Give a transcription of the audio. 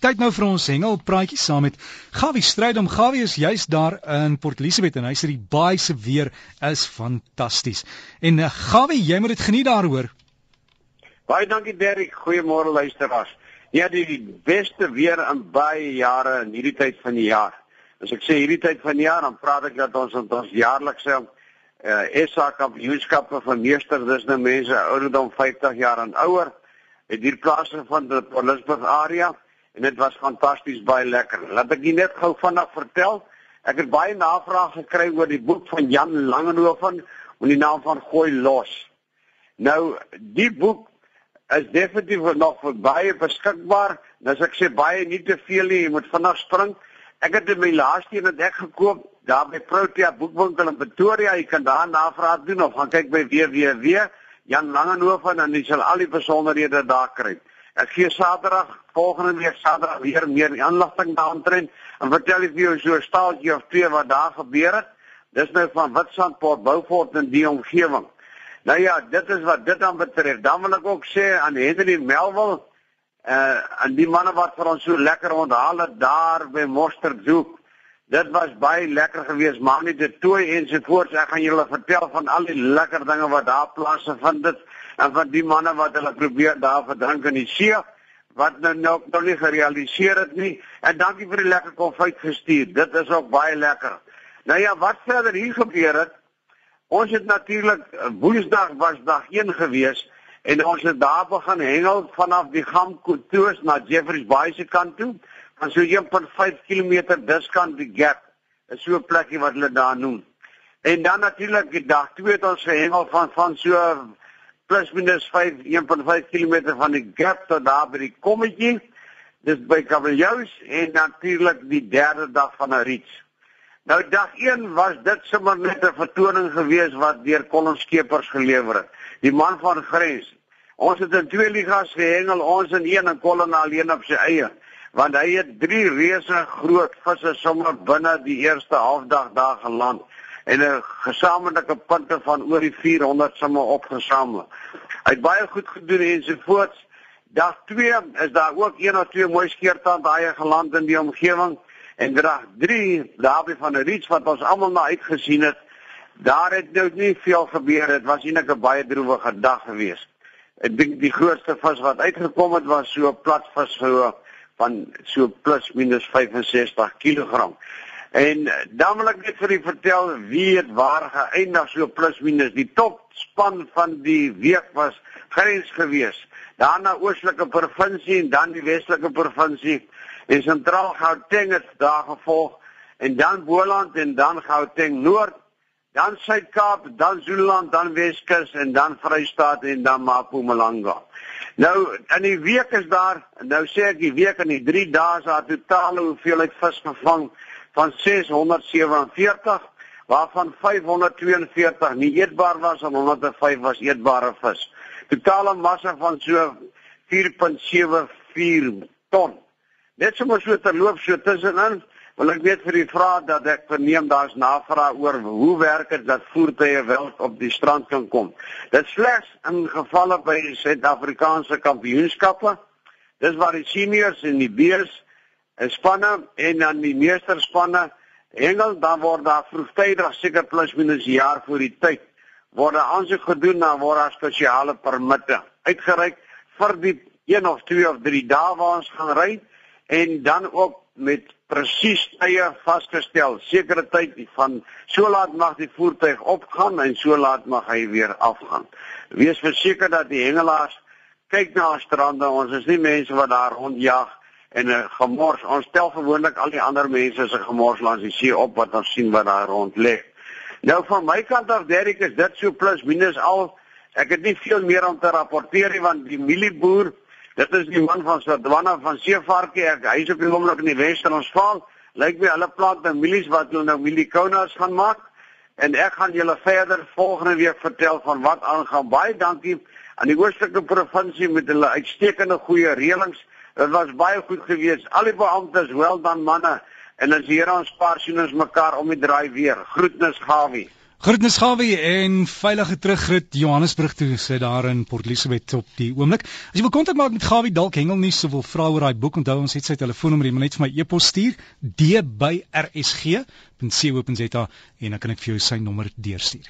Tyd nou vir ons hengelpraatjie saam met Gawie Strydom. Gawie is juis daar in Port Elizabeth en hy sê die baai se weer is fantasties. En uh, Gawie, jy moet dit geniet daar hoor. Baie dankie Derrick. Goeiemôre luisteraars. Ja, die beste weer in baie jare in hierdie tyd van die jaar. As ek sê hierdie tyd van die jaar, dan praat ek dat ons ons jaarlikse uh, SA kampioenskappe van meester dis nou mense ouderdom 50 jaar en ouer het hier plase van die Port Elizabeth area en dit was fantasties baie lekker. Laat ek net gou vinnig vertel. Ek het baie navrae gekry oor die boek van Jan Langehoven met die naam van Gooi los. Nou die boek is definitief nog vir baie beskikbaar. Dis ek sê baie nie te veel nie, jy moet vinnig spring. Ek het my laaste een net gekoop daar by Protea Boekwinkel in Pretoria. Jy kan daar navraag doen of gaan kyk by www Jan Langehoven en jy sal al die besonderhede daar kry. Ek gee Saterdag volgende week Saterdag weer meer inligting daaroor en vertel ek vir jou so 'n staaltjie of twee wat daar gebeur het. Dis nou van Witstrandport, Beaufort en die omgewing. Nou ja, dit is wat dit dan betref. Dan wil ek ook sê aan Henry Melville uh aan die manne wat vir ons so lekker onthaal het daar by Mosterdzoek. Dit was baie lekker geweest, maar nie dit toe ensovoorts. Ek gaan julle vertel van al die lekker dinge wat daar plaasgevind het en van die manne wat hulle probeer daar verdrink in die see wat nou nou nog nie gerealiseer het nie en dankie vir die lekker konfyt gestuur. Dit is ook baie lekker. Nou ja, wat verder hier gebeur het? Ons het natuurlik Woensdag was dag 1 gewees en ons het daar begin hengel vanaf die Gamkoetoos na Jeffreys Bay se kant toe. Van so 1.5 km diskant die gap. Is so 'n plekkie wat hulle daar noem. En dan natuurlik die dag 2 het ons gehengel van van so plus minus 5 1.5 km van die gap tot daar by die kommetjie. Dis by Kabeljous en natuurlik die derde dag van 'n reach. Nou dag 1 was dit sommer net 'n vertoning geweest wat deur Collin Skeepers gelewer het. Die man van Grens. Ons het in twee ligas gehengel, ons in een en Collin alleen op sy eie, want hy het drie reuse groot visse sommer binne die eerste halfdag daar geland en 'n gesamentlike punte van oor die 400 sommer opgesamel. Hy het baie goed gedoen ensovoorts. Dag 2 is daar ook een of twee mooi skeertand daai geland in die omgewing en dag 3 daarby van 'n reach wat ons almal na uitgesien het. Daar het nou nie veel gebeur het. Was eintlik 'n baie droewige dag geweest. Ek dink die grootste vis wat uitgekom het was so 'n platvis so van so plus minus 65 kg. En dan wil ek net vir u vertel wie het waar geëindig so plus minus. Die topspan van die week was grens gewees. Daarna oostelike provinsie en dan die westelike provinsie. En sentraal Gauteng het daar gevolg. En dan Boland en dan Gauteng Noord, dan Suid-Kaap, dan Zululand, dan Weskus en dan Vrystaat en dan Mpumalanga. Nou in die week is daar, nou sê ek die week in die 3 dae is daar totale hoeveelheid vis gevang van 647 waarvan 542 nie eetbaar was en 105 was eetbare vis. Totale massa van so 4.74 ton. Net so terloop so tussenin wil ek weet vir die vraag dat ek verneem daar's navraag oor hoe werk dit dat voertuie wel op die strand kan kom. Dit slegs in gevalle by die Suid-Afrikaanse kampioenskappe. Dis waar die seniors en die B's spanne en dan die meesterspanne. Hengel dan word daar vroegtydig seker plus minus jaar voor die tyd word daar aansoek gedoen dan word daar spesiale permitte uitgereik vir die 1 of 2 of 3 dae waar ons gaan ry en dan ook met presies tye vasgestel. Sekere tyd van so laat mag die voertuig opgaan en so laat mag hy weer afgaan. Wees verseker dat die hengelaars kyk na strande. Ons is nie mense wat daar rondjag en 'n uh, gemors. Ons tel gewoonlik al die ander mense se gemors langs die see op wat ons sien wat daar rond lê. Nou van my kant af Derrick is dit so plus minus al. Ek het nie veel meer om te rapporteer nie want die mielieboer, dit is die man van Swadwana van Seevarkie. Ek hy is op die oomblik in die Wes-Transvaal. Lyk my hulle plant nou mielies wat hulle nou mielikounas gaan maak. En ek gaan julle verder volgende week vertel van wat aangaan. Baie dankie aan die Oostelike provinsie met hulle uitstekende goeie reëlings. Dit was baie goed geweest. Al die beamptes, wel dan manne. En as hier ons paar sien ons mekaar om die draai weer. Groetnis Gawie. Groetnis Gawie en veilige terugrit Johannesburg toe sit daar in Port Elizabeth op die oomblik. As jy wil kontak maak met Gawie dalk hengel nie so wil vra oor daai boek onthou ons het sy telefoonnommer jy moet net vir my e-pos stuur d by rsg.co.za en dan kan ek vir jou sy nommer deurstuur.